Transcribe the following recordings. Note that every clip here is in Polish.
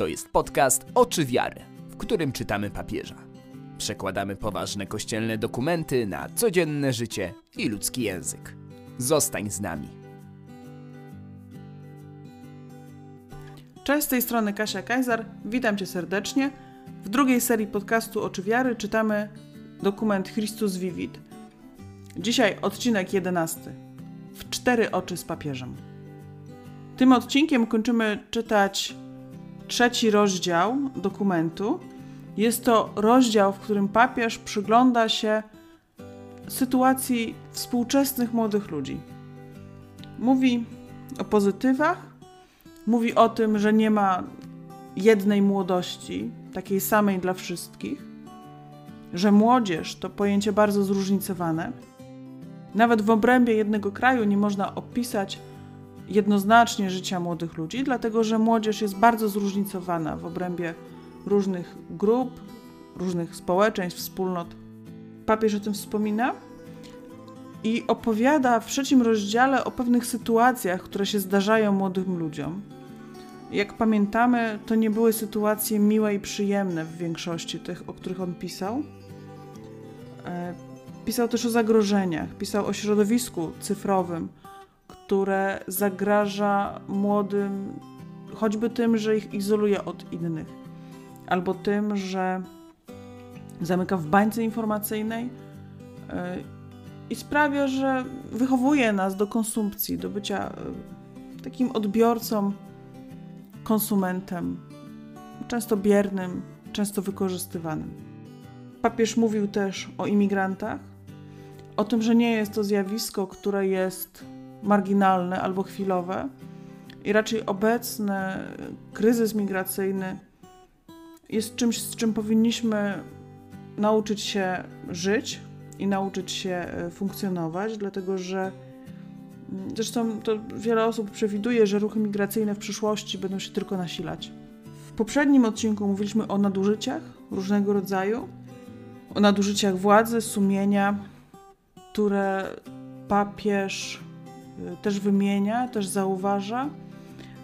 To jest podcast Oczy Wiary, w którym czytamy papieża. Przekładamy poważne kościelne dokumenty na codzienne życie i ludzki język. Zostań z nami. Cześć, z tej strony Kasia Kajzar. Witam Cię serdecznie. W drugiej serii podcastu Oczy Wiary czytamy dokument Christus Vivit. Dzisiaj odcinek 11. W cztery oczy z papieżem. Tym odcinkiem kończymy czytać trzeci rozdział dokumentu. Jest to rozdział, w którym papież przygląda się sytuacji współczesnych młodych ludzi. Mówi o pozytywach, mówi o tym, że nie ma jednej młodości, takiej samej dla wszystkich, że młodzież to pojęcie bardzo zróżnicowane. Nawet w obrębie jednego kraju nie można opisać jednoznacznie życia młodych ludzi, dlatego że młodzież jest bardzo zróżnicowana w obrębie różnych grup, różnych społeczeństw, wspólnot. Papież o tym wspomina i opowiada w trzecim rozdziale o pewnych sytuacjach, które się zdarzają młodym ludziom. Jak pamiętamy, to nie były sytuacje miłe i przyjemne w większości tych, o których on pisał. E, pisał też o zagrożeniach, pisał o środowisku cyfrowym, które zagraża młodym choćby tym, że ich izoluje od innych, albo tym, że zamyka w bańce informacyjnej e, i sprawia, że wychowuje nas do konsumpcji, do bycia e, takim odbiorcą, konsumentem, często biernym, często wykorzystywanym. Papież mówił też o imigrantach, o tym, że nie jest to zjawisko, które jest marginalne albo chwilowe i raczej obecny kryzys migracyjny jest czymś, z czym powinniśmy nauczyć się żyć i nauczyć się e, funkcjonować, dlatego że mm, zresztą to wiele osób przewiduje, że ruchy migracyjne w przyszłości będą się tylko nasilać. W poprzednim odcinku mówiliśmy o nadużyciach różnego rodzaju, o nadużyciach władzy, sumienia, które papież też wymienia, też zauważa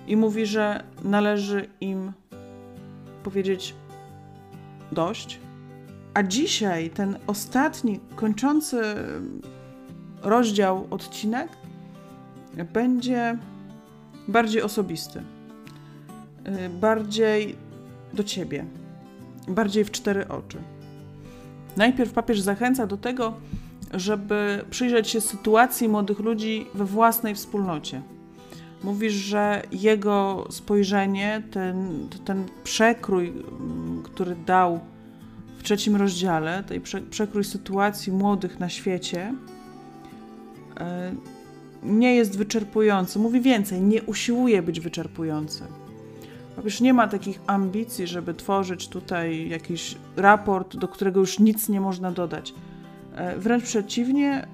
i mówi, że należy im powiedzieć dość. A dzisiaj ten ostatni, kończący rozdział, odcinek będzie bardziej osobisty, y, bardziej do ciebie, bardziej w cztery oczy. Najpierw papież zachęca do tego, żeby przyjrzeć się sytuacji młodych ludzi we własnej wspólnocie. Mówisz, że jego spojrzenie, ten, ten przekrój, mm, który dał w trzecim rozdziale, tej przekrój sytuacji młodych na świecie, e, nie jest wyczerpujący. Mówi więcej, nie usiłuje być wyczerpujący. Papież nie ma takich ambicji, żeby tworzyć tutaj jakiś raport, do którego już nic nie można dodać. E, wręcz przeciwnie,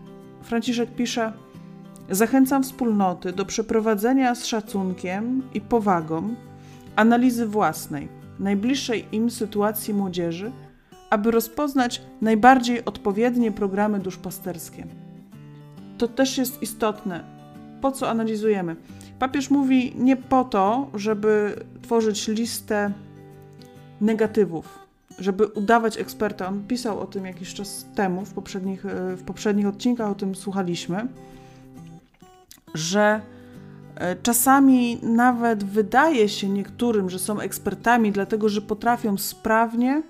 Franciszek pisze: Zachęcam wspólnoty do przeprowadzenia z szacunkiem i powagą analizy własnej, najbliższej im sytuacji młodzieży, aby rozpoznać najbardziej odpowiednie programy duszpasterskie. To też jest istotne. Po co analizujemy? Papież mówi nie po to, żeby tworzyć listę negatywów, żeby udawać eksperta. On pisał o tym jakiś czas temu, w poprzednich, e, w poprzednich odcinkach o tym słuchaliśmy, że e, czasami nawet wydaje się niektórym, że są ekspertami, dlatego że potrafią sprawnie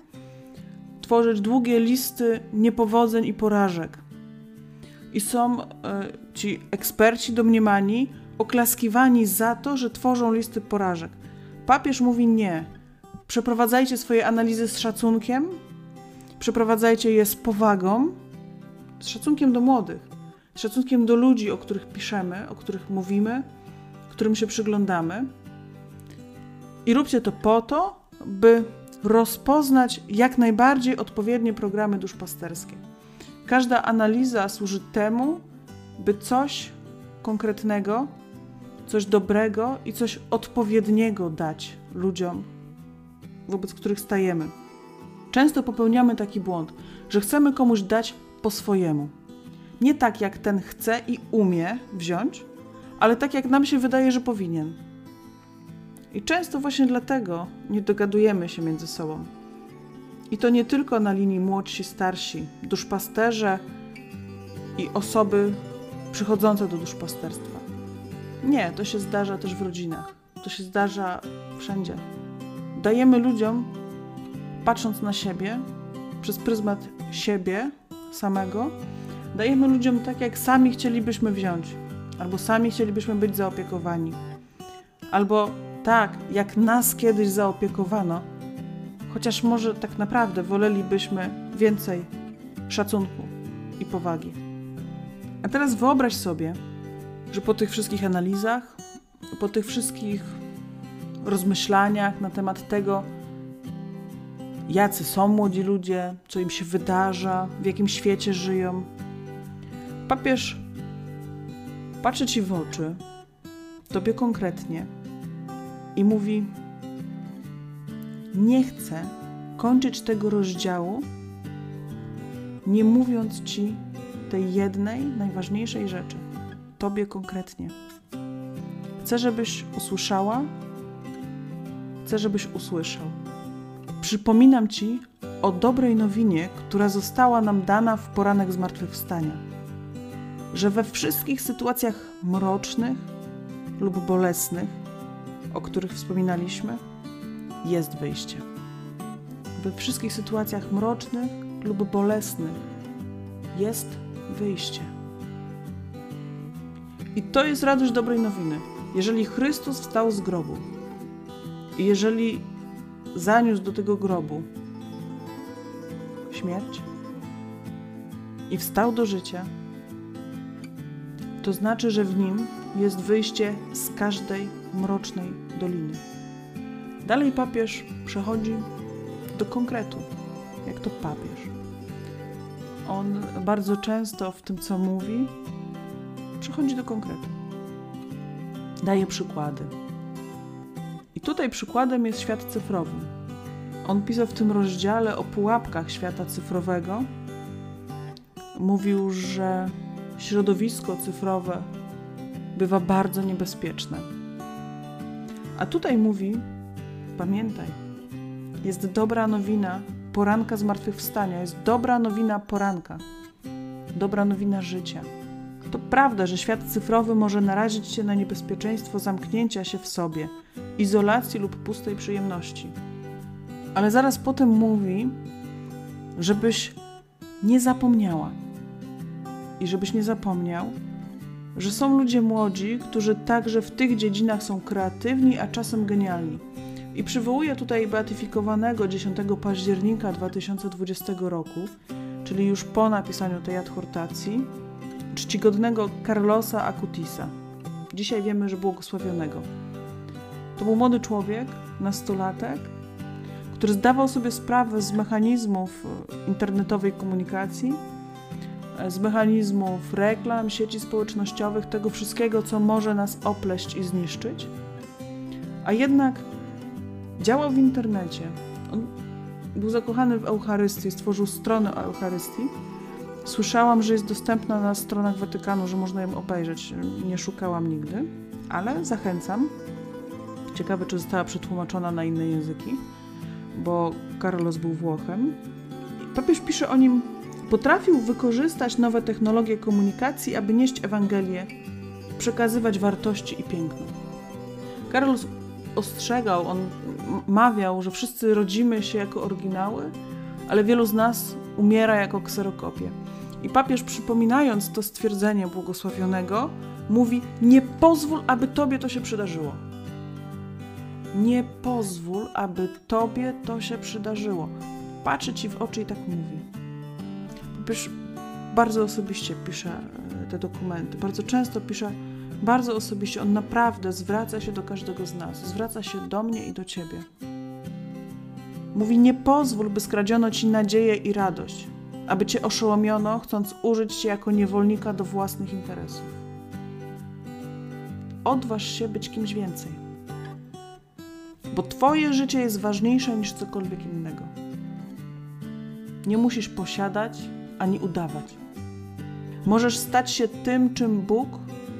tworzyć długie listy niepowodzeń i porażek. I są e, ci eksperci domniemani oklaskiwani za to, że tworzą listy porażek. Papież mówi nie Przeprowadzajcie swoje analizy z szacunkiem, przeprowadzajcie je z powagą, z szacunkiem do młodych, z szacunkiem do ludzi, o których piszemy, o których mówimy, którym się przyglądamy. I róbcie to po to, by rozpoznać jak najbardziej odpowiednie programy duszpasterskie. Każda analiza służy temu, by coś konkretnego, coś dobrego i coś odpowiedniego dać ludziom, wobec których stajemy. Często popełniamy taki błąd, że chcemy komuś dać po swojemu. Nie tak, jak ten chce i umie wziąć, ale tak, jak nam się wydaje, że powinien. I często właśnie dlatego nie dogadujemy się między sobą. I to nie tylko na linii młodsi, starsi, duszpasterze i osoby przychodzące do duszpasterstwa. Nie, to się zdarza też w rodzinach. To się zdarza wszędzie. Dajemy ludziom, patrząc na siebie, przez pryzmat siebie samego, dajemy ludziom tak, jak sami chcielibyśmy wziąć, albo sami chcielibyśmy być zaopiekowani, albo tak, jak nas kiedyś zaopiekowano, chociaż może tak naprawdę wolelibyśmy więcej szacunku i powagi. A teraz wyobraź sobie, że po tych wszystkich analizach, po tych wszystkich rozmyślaniach na temat tego, jacy są młodzi ludzie, co im się wydarza, w jakim świecie żyją, papież patrzy ci w oczy, tobie konkretnie i mówi: Nie chcę kończyć tego rozdziału, nie mówiąc ci tej jednej, najważniejszej rzeczy, tobie konkretnie. Chcę, żebyś usłyszała, chcę, żebyś usłyszał. Przypominam ci o dobrej nowinie, która została nam dana w poranek zmartwychwstania. Że we wszystkich sytuacjach mrocznych lub bolesnych, o których wspominaliśmy, jest wyjście. We wszystkich sytuacjach mrocznych lub bolesnych jest wyjście. I to jest radość dobrej nowiny. Jeżeli Chrystus wstał z grobu jeżeli zaniósł do tego grobu śmierć i wstał do życia, to znaczy, że w nim jest wyjście z każdej mrocznej doliny. Dalej papież przechodzi do konkretu, jak to papież. On bardzo często w tym, co mówi, przechodzi do konkretu. Daje przykłady. Tutaj przykładem jest świat cyfrowy. On pisał w tym rozdziale o pułapkach świata cyfrowego. Mówił, że środowisko cyfrowe bywa bardzo niebezpieczne. A tutaj mówi: pamiętaj, jest dobra nowina poranka zmartwychwstania, jest dobra nowina poranka, dobra nowina życia. To prawda, że świat cyfrowy może narazić się na niebezpieczeństwo zamknięcia się w sobie, izolacji lub pustej przyjemności. Ale zaraz potem mówi, żebyś nie zapomniała i żebyś nie zapomniał, że są ludzie młodzi, którzy także w tych dziedzinach są kreatywni, a czasem genialni. I przywołuję tutaj beatyfikowanego 10 października 2020 roku, czyli już po napisaniu tej adhortacji, czcigodnego Carlosa Acutisa. Dzisiaj wiemy, że błogosławionego. To był młody człowiek, nastolatek, który zdawał sobie sprawę z mechanizmów internetowej komunikacji, z mechanizmów reklam, sieci społecznościowych, tego wszystkiego, co może nas opleść i zniszczyć. A jednak działał w internecie. On był zakochany w Eucharystii, stworzył stronę o Eucharystii. Słyszałam, że jest dostępna na stronach Watykanu, że można ją obejrzeć. Nie szukałam nigdy, ale zachęcam. Ciekawe, czy została przetłumaczona na inne języki, bo Carlos był Włochem. Papież pisze o nim Potrafił wykorzystać nowe technologie komunikacji, aby nieść Ewangelię, przekazywać wartości i piękno. Carlos ostrzegał, on mawiał, że wszyscy rodzimy się jako oryginały, ale wielu z nas umiera jako kserokopie. I papież, przypominając to stwierdzenie błogosławionego, mówi: Nie pozwól, aby tobie to się przydarzyło. Nie pozwól, aby tobie to się przydarzyło. Patrzy ci w oczy i tak mówi pisz, bardzo osobiście pisze e, te dokumenty, bardzo często pisze bardzo osobiście. On naprawdę zwraca się do każdego z nas, zwraca się do mnie i do ciebie. Mówi: Nie pozwól, by skradziono ci nadzieję i radość, aby cię oszołomiono, chcąc użyć cię jako niewolnika do własnych interesów. Odważ się być kimś więcej, bo twoje życie jest ważniejsze niż cokolwiek innego. Nie musisz posiadać, ani udawać. Możesz stać się tym, czym Bóg,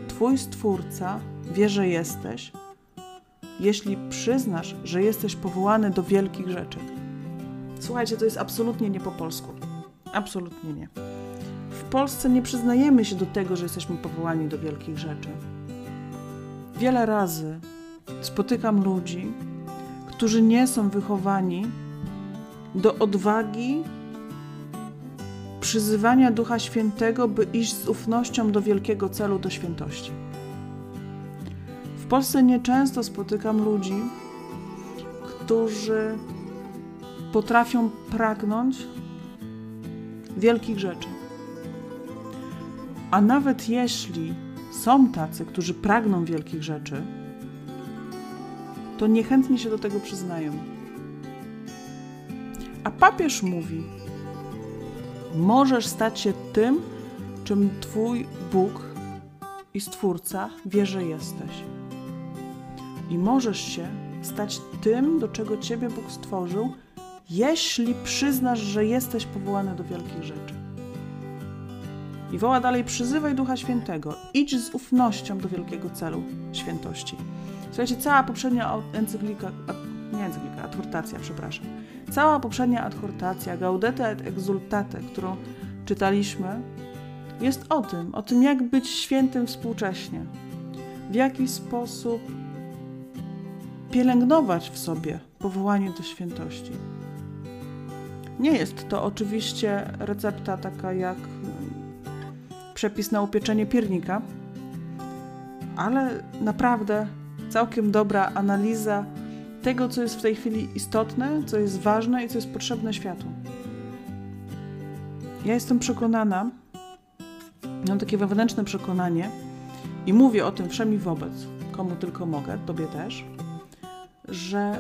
Twój Stwórca, wie, że jesteś, jeśli przyznasz, że jesteś powołany do wielkich rzeczy. Słuchajcie, to jest absolutnie nie po polsku. Absolutnie nie. W Polsce nie przyznajemy się do tego, że jesteśmy powołani do wielkich rzeczy. Wiele razy spotykam ludzi, którzy nie są wychowani do odwagi przyzywania Ducha Świętego, by iść z ufnością do wielkiego celu, do świętości. W Polsce nieczęsto spotykam ludzi, którzy potrafią pragnąć wielkich rzeczy. A nawet jeśli są tacy, którzy pragną wielkich rzeczy, to niechętnie się do tego przyznają. A papież mówi: Możesz stać się tym, czym Twój Bóg i Stwórca wie, że jesteś. I możesz się stać tym, do czego Ciebie Bóg stworzył, jeśli przyznasz, że jesteś powołany do wielkich rzeczy. I woła dalej: przyzywaj Ducha Świętego, idź z ufnością do wielkiego celu świętości. Słuchajcie, cała poprzednia encyklika, nie encyklika, adhortacja, przepraszam. Cała poprzednia adhortacja, Gaudete et Exultate, którą czytaliśmy, jest o tym, o tym, jak być świętym współcześnie. W jaki sposób pielęgnować w sobie powołanie do świętości. Nie jest to oczywiście recepta taka jak przepis na upieczenie piernika, ale naprawdę całkiem dobra analiza tego, co jest w tej chwili istotne, co jest ważne i co jest potrzebne światu. Ja jestem przekonana, mam takie wewnętrzne przekonanie i mówię o tym wszemi wobec, komu tylko mogę, tobie też, że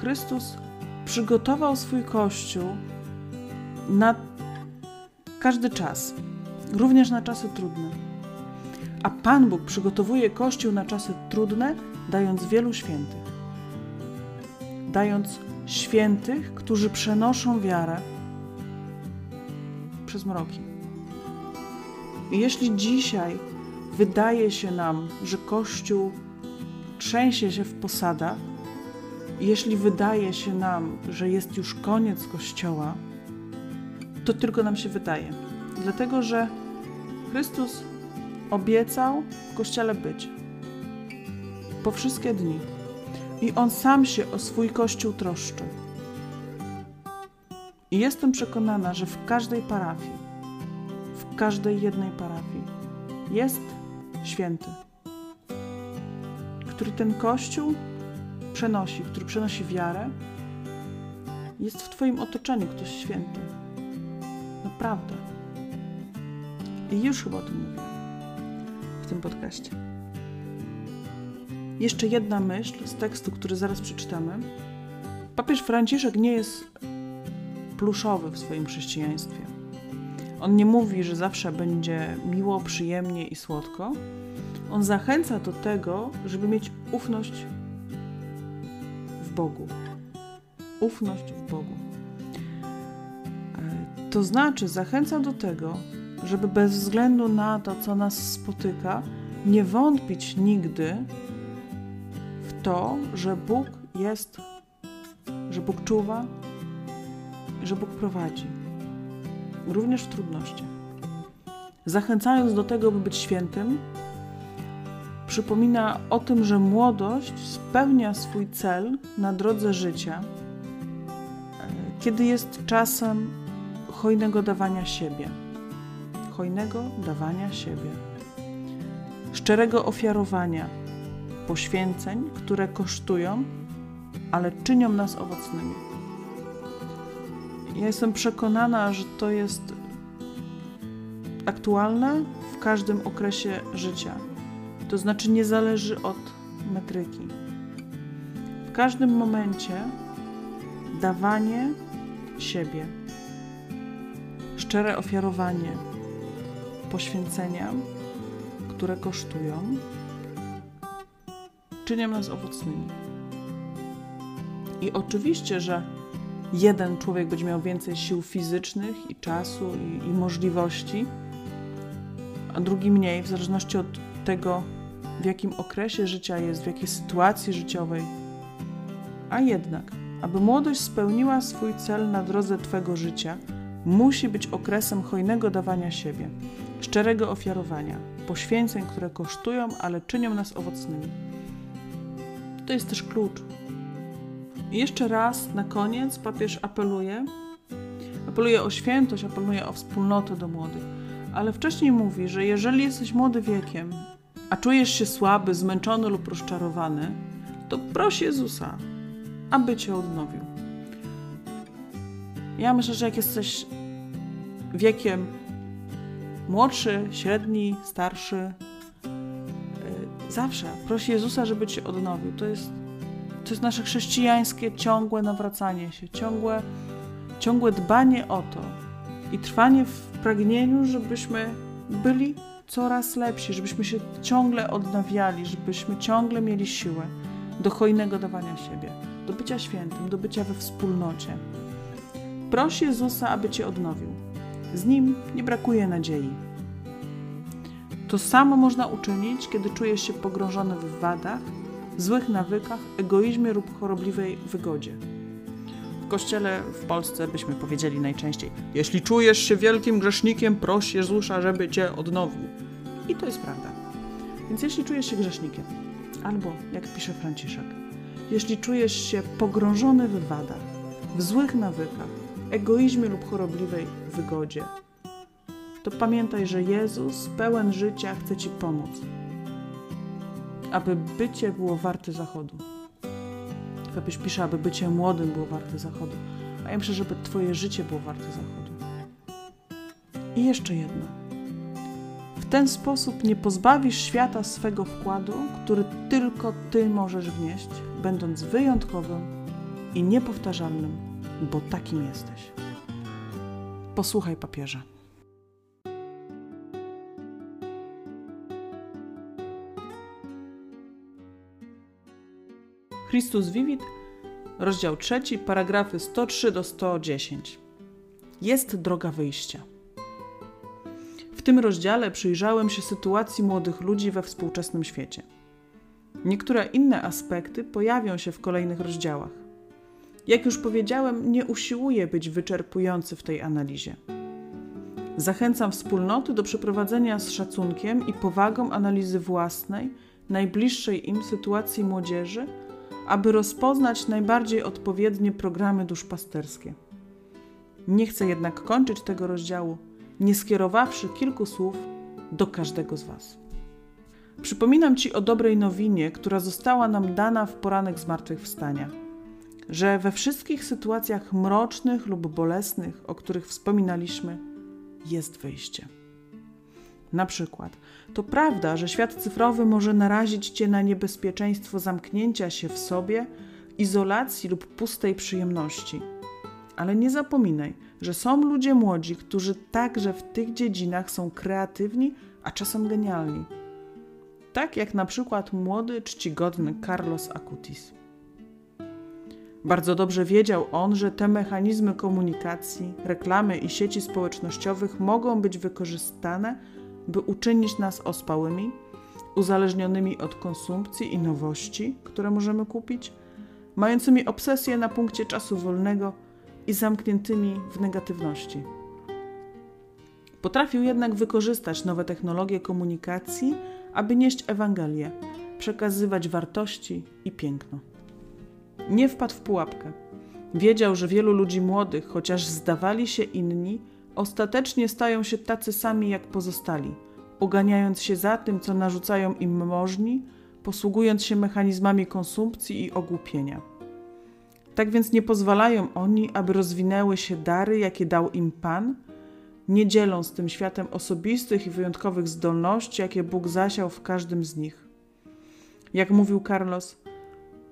Chrystus przygotował swój Kościół na każdy czas, również na czasy trudne. A Pan Bóg przygotowuje Kościół na czasy trudne, dając wielu świętych. Dając świętych, którzy przenoszą wiarę przez mroki. I jeśli dzisiaj wydaje się nam, że Kościół trzęsie się w posadach, jeśli wydaje się nam, że jest już koniec Kościoła, to tylko nam się wydaje. Dlatego, że Chrystus obiecał w Kościele być po wszystkie dni i On sam się o swój Kościół troszczy. I jestem przekonana, że w każdej parafii, w każdej jednej parafii jest święty, który ten Kościół przenosi, który przenosi wiarę, jest w Twoim otoczeniu ktoś święty. Naprawdę. I już chyba o tym mówię w tym podcaście. Jeszcze jedna myśl z tekstu, który zaraz przeczytamy. Papież Franciszek nie jest pluszowy w swoim chrześcijaństwie. On nie mówi, że zawsze będzie miło, przyjemnie i słodko. On zachęca do tego, żeby mieć ufność w Bogu. Ufność w Bogu. E, to znaczy, zachęca do tego, żeby bez względu na to, co nas spotyka, nie wątpić nigdy w to, że Bóg jest, że Bóg czuwa, że Bóg prowadzi, również w trudnościach. Zachęcając do tego, by być świętym, przypomina o tym, że młodość spełnia swój cel na drodze życia, e, kiedy jest czasem hojnego dawania siebie. Hojnego dawania siebie. Szczerego ofiarowania, poświęceń, które kosztują, ale czynią nas owocnymi. Ja jestem przekonana, że to jest aktualne w każdym okresie życia to znaczy nie zależy od metryki. W każdym momencie dawanie siebie, szczere ofiarowanie, poświęcenia, które kosztują, czynią nas owocnymi. I oczywiście, że jeden człowiek będzie miał więcej sił fizycznych i czasu i, i możliwości, a drugi mniej, w zależności od tego, w jakim okresie życia jest, w jakiej sytuacji życiowej. A jednak, aby młodość spełniła swój cel na drodze Twego życia, musi być okresem hojnego dawania siebie, szczerego ofiarowania, poświęceń, które kosztują, ale czynią nas owocnymi. To jest też klucz. I jeszcze raz na koniec papież apeluje, apeluje o świętość, apeluje o wspólnotę do młodych, ale wcześniej mówi, że jeżeli jesteś młody wiekiem, a czujesz się słaby, zmęczony lub rozczarowany, to proś Jezusa, aby cię odnowił. Ja myślę, że jak jesteś wiekiem młodszy, średni, starszy, y, zawsze proś Jezusa, żeby cię odnowił. To jest, to jest nasze chrześcijańskie ciągłe nawracanie się, ciągłe, ciągłe dbanie o to i trwanie w pragnieniu, żebyśmy byli coraz lepsi, żebyśmy się ciągle odnawiali, żebyśmy ciągle mieli siłę do hojnego dawania siebie, do bycia świętym, do bycia we wspólnocie. Proś Jezusa, aby Cię odnowił. Z Nim nie brakuje nadziei. To samo można uczynić, kiedy czujesz się pogrążony w wadach, złych nawykach, egoizmie lub chorobliwej wygodzie. W kościele w Polsce byśmy powiedzieli najczęściej: Jeśli czujesz się wielkim grzesznikiem, proś Jezusa, żeby cię odnowił. I to jest prawda. Więc jeśli czujesz się grzesznikiem, albo jak pisze Franciszek, jeśli czujesz się pogrążony w wadach, w złych nawykach, egoizmie lub chorobliwej wygodzie, to pamiętaj, że Jezus, pełen życia, chce Ci pomóc, aby bycie było warte zachodu. Papież pisze, aby bycie młodym było warte zachodu, a ja myślę, żeby Twoje życie było warte zachodu. I jeszcze jedno. W ten sposób nie pozbawisz świata swego wkładu, który tylko Ty możesz wnieść, będąc wyjątkowym i niepowtarzalnym, bo takim jesteś. Posłuchaj papieża. Chrystus Vivit, rozdział 3, paragrafy 103 do 110. Jest droga wyjścia. W tym rozdziale przyjrzałem się sytuacji młodych ludzi we współczesnym świecie. Niektóre inne aspekty pojawią się w kolejnych rozdziałach. Jak już powiedziałem, nie usiłuję być wyczerpujący w tej analizie. Zachęcam wspólnoty do przeprowadzenia z szacunkiem i powagą analizy własnej, najbliższej im sytuacji młodzieży aby rozpoznać najbardziej odpowiednie programy duszpasterskie. Nie chcę jednak kończyć tego rozdziału, nie skierowawszy kilku słów do każdego z Was. Przypominam Ci o dobrej nowinie, która została nam dana w poranek zmartwychwstania, że we wszystkich sytuacjach mrocznych lub bolesnych, o których wspominaliśmy, jest wyjście. Na przykład, to prawda, że świat cyfrowy może narazić cię na niebezpieczeństwo zamknięcia się w sobie, izolacji lub pustej przyjemności. Ale nie zapominaj, że są ludzie młodzi, którzy także w tych dziedzinach są kreatywni, a czasem genialni. Tak jak na przykład młody, czcigodny Carlos Acutis. Bardzo dobrze wiedział on, że te mechanizmy komunikacji, reklamy i sieci społecznościowych mogą być wykorzystane by uczynić nas ospałymi, uzależnionymi od konsumpcji i nowości, które możemy kupić, mającymi obsesję na punkcie czasu wolnego i zamkniętymi w negatywności. Potrafił jednak wykorzystać nowe technologie komunikacji, aby nieść Ewangelię, przekazywać wartości i piękno. Nie wpadł w pułapkę. Wiedział, że wielu ludzi młodych, chociaż zdawali się inni, ostatecznie stają się tacy sami jak pozostali, oganiając się za tym, co narzucają im możni, posługując się mechanizmami konsumpcji i ogłupienia. Tak więc nie pozwalają oni, aby rozwinęły się dary, jakie dał im Pan, nie dzielą z tym światem osobistych i wyjątkowych zdolności, jakie Bóg zasiał w każdym z nich. Jak mówił Carlos,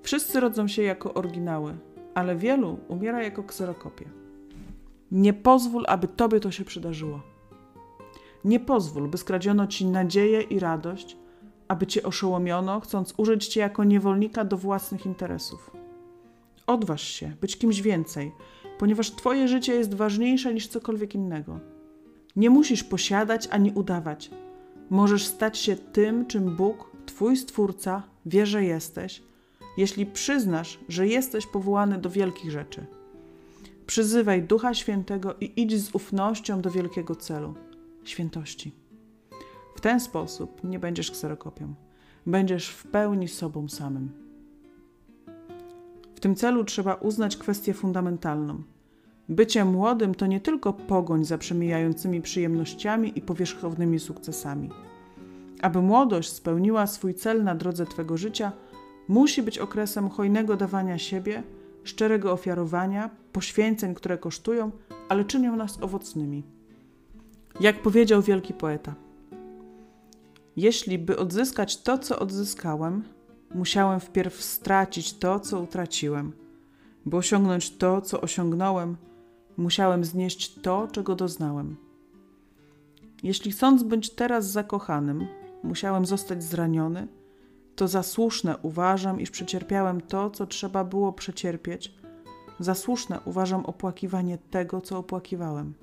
wszyscy rodzą się jako oryginały, ale wielu umiera jako kserokopie. Nie pozwól, aby tobie to się przydarzyło. Nie pozwól, by skradziono ci nadzieję i radość, aby cię oszołomiono, chcąc użyć cię jako niewolnika do własnych interesów. Odważ się być kimś więcej, ponieważ twoje życie jest ważniejsze niż cokolwiek innego. Nie musisz posiadać ani udawać. Możesz stać się tym, czym Bóg, Twój Stwórca wie, że jesteś, jeśli przyznasz, że jesteś powołany do wielkich rzeczy. Przyzywaj Ducha Świętego i idź z ufnością do wielkiego celu świętości. W ten sposób nie będziesz kserokopią, będziesz w pełni sobą samym. W tym celu trzeba uznać kwestię fundamentalną. Bycie młodym to nie tylko pogoń za przemijającymi przyjemnościami i powierzchownymi sukcesami. Aby młodość spełniła swój cel na drodze Twego życia, musi być okresem hojnego dawania siebie, szczerego ofiarowania, poświęceń, które kosztują, ale czynią nas owocnymi. Jak powiedział wielki poeta: Jeśli by odzyskać to, co odzyskałem, musiałem wpierw stracić to, co utraciłem. By osiągnąć to, co osiągnąłem, musiałem znieść to, czego doznałem. Jeśli chcąc być teraz zakochanym, musiałem zostać zraniony, to za słuszne uważam, iż przecierpiałem to, co trzeba było przecierpieć. Za słuszne uważam opłakiwanie tego, co opłakiwałem.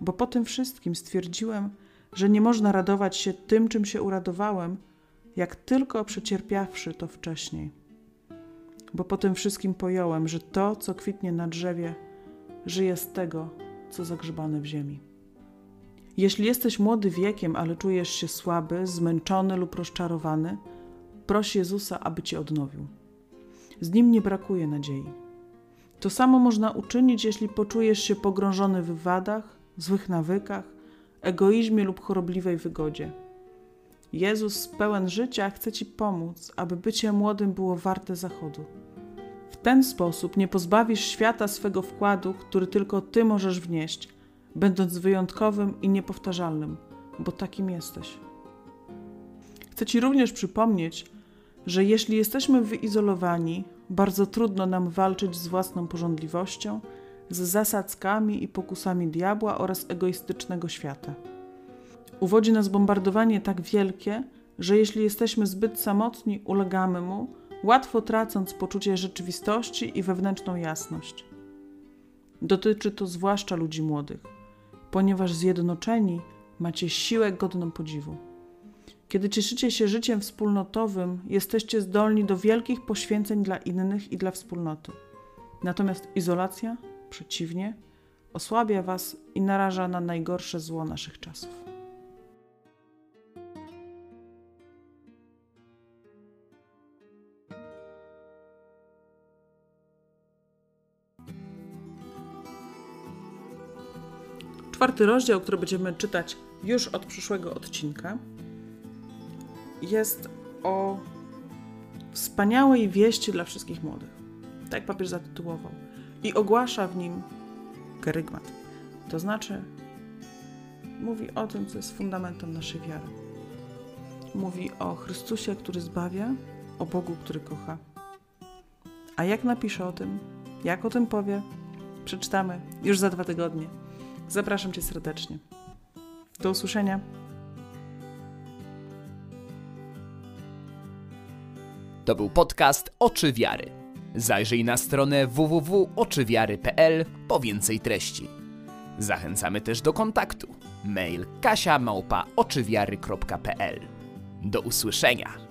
Bo po tym wszystkim stwierdziłem, że nie można radować się tym, czym się uradowałem, jak tylko przecierpiawszy to wcześniej. Bo po tym wszystkim pojąłem, że to, co kwitnie na drzewie, żyje z tego, co zagrzebane w ziemi. Jeśli jesteś młody wiekiem, ale czujesz się słaby, zmęczony lub rozczarowany, proś Jezusa, aby cię odnowił. Z nim nie brakuje nadziei. To samo można uczynić, jeśli poczujesz się pogrążony w wadach, złych nawykach, egoizmie lub chorobliwej wygodzie. Jezus pełen życia chce ci pomóc, aby bycie młodym było warte zachodu. W ten sposób nie pozbawisz świata swego wkładu, który tylko ty możesz wnieść – będąc wyjątkowym i niepowtarzalnym, bo takim jesteś. Chcę Ci również przypomnieć, że jeśli jesteśmy wyizolowani, bardzo trudno nam walczyć z własną porządliwością, z zasadzkami i pokusami diabła oraz egoistycznego świata. Uwodzi nas bombardowanie tak wielkie, że jeśli jesteśmy zbyt samotni, ulegamy mu, łatwo tracąc poczucie rzeczywistości i wewnętrzną jasność. Dotyczy to zwłaszcza ludzi młodych ponieważ zjednoczeni macie siłę godną podziwu. Kiedy cieszycie się życiem wspólnotowym, jesteście zdolni do wielkich poświęceń dla innych i dla wspólnoty. Natomiast izolacja, przeciwnie, osłabia Was i naraża na najgorsze zło naszych czasów. Czwarty rozdział, który będziemy czytać już od przyszłego odcinka, jest o wspaniałej wieści dla wszystkich młodych. Tak papież zatytułował. I ogłasza w nim kerygmat. To znaczy, mówi o tym, co jest fundamentem naszej wiary. Mówi o Chrystusie, który zbawia, o Bogu, który kocha. A jak napisze o tym, jak o tym powie, przeczytamy już za dwa tygodnie. Zapraszam Cię serdecznie. Do usłyszenia. To był podcast Oczy Wiary. Zajrzyj na stronę www.oczywiary.pl po więcej treści. Zachęcamy też do kontaktu. Mail kasiamałpa Do usłyszenia.